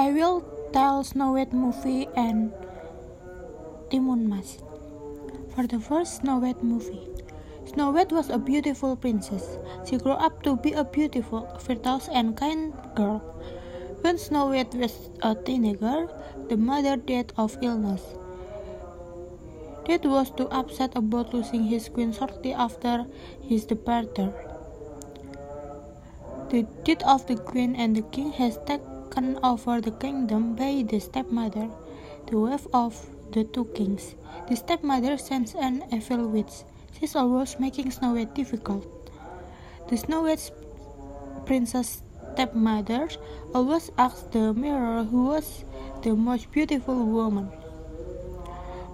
I will tell Snow White movie and Timun Mas. For the first Snow White movie, Snow White was a beautiful princess. She grew up to be a beautiful, virtuous, and kind girl. When Snow White was a teenager, the mother died of illness. Dad was too upset about losing his queen shortly after his departure. The death of the queen and the king has taken over the kingdom by the stepmother, the wife of the two kings. The stepmother sends an evil witch. She's always making Snow White difficult. The Snow White princess stepmother always asks the mirror who was the most beautiful woman.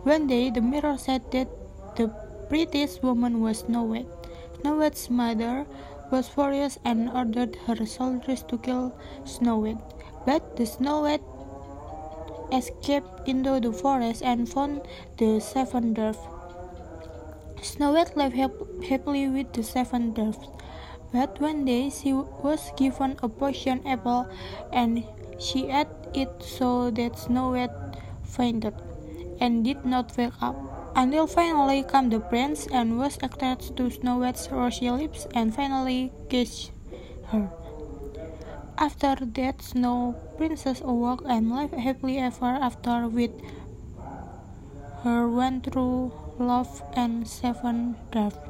One day, the mirror said that the prettiest woman was Snow White. Snow White's mother was furious and ordered her soldiers to kill Snow White. But the Snow White escaped into the forest and found the seven dwarfs. Snow White lived happily with the seven dwarfs. But one day she was given a poison apple and she ate it so that Snow White fainted and did not wake up. Until finally came the prince and was attached to Snow White's rosy lips and finally kissed her. After that, Snow Princess awoke and lived happily ever after with her one true love and seven dwarfs.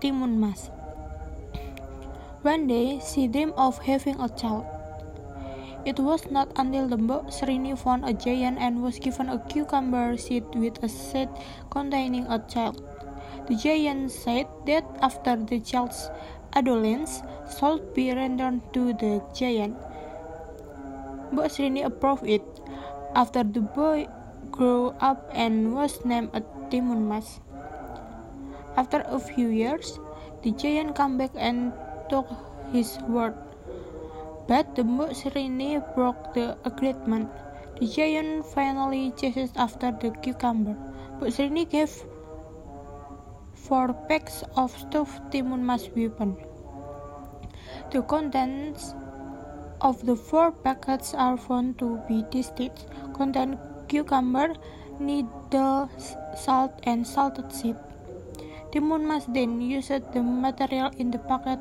Timun Mas. One day, she dreamed of having a child. It was not until the Srini found a giant and was given a cucumber seed with a seed containing a child. The giant said that after the child's adolescence should be rendered to the giant. Mbok Srini approved it. After the boy grew up and was named a Timun Mas. After a few years, the giant came back and took his word. But the Mbok Srini broke the agreement. The giant finally chased after the cucumber. Mbok Srini gave four packs of stuffed Timun Mas weapon. The contents of the four packets are found to be distinct, contain cucumber, needle, salt, and salted seed. Timun Mas then used the material in the packet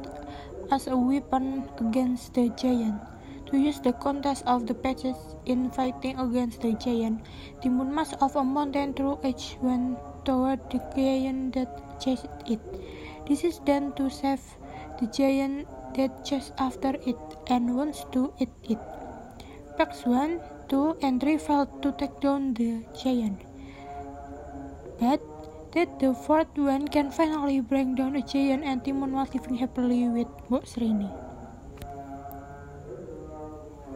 as a weapon against the giant. To use the contents of the patches in fighting against the giant, Timun Mas of a mountain through each went toward the giant that chased it. This is done to save the giant that chases after it and wants to eat it. Packs 1, 2, and 3 failed to take down the giant. But that the fourth one can finally bring down a giant and Timun was living happily with Mbok Srini.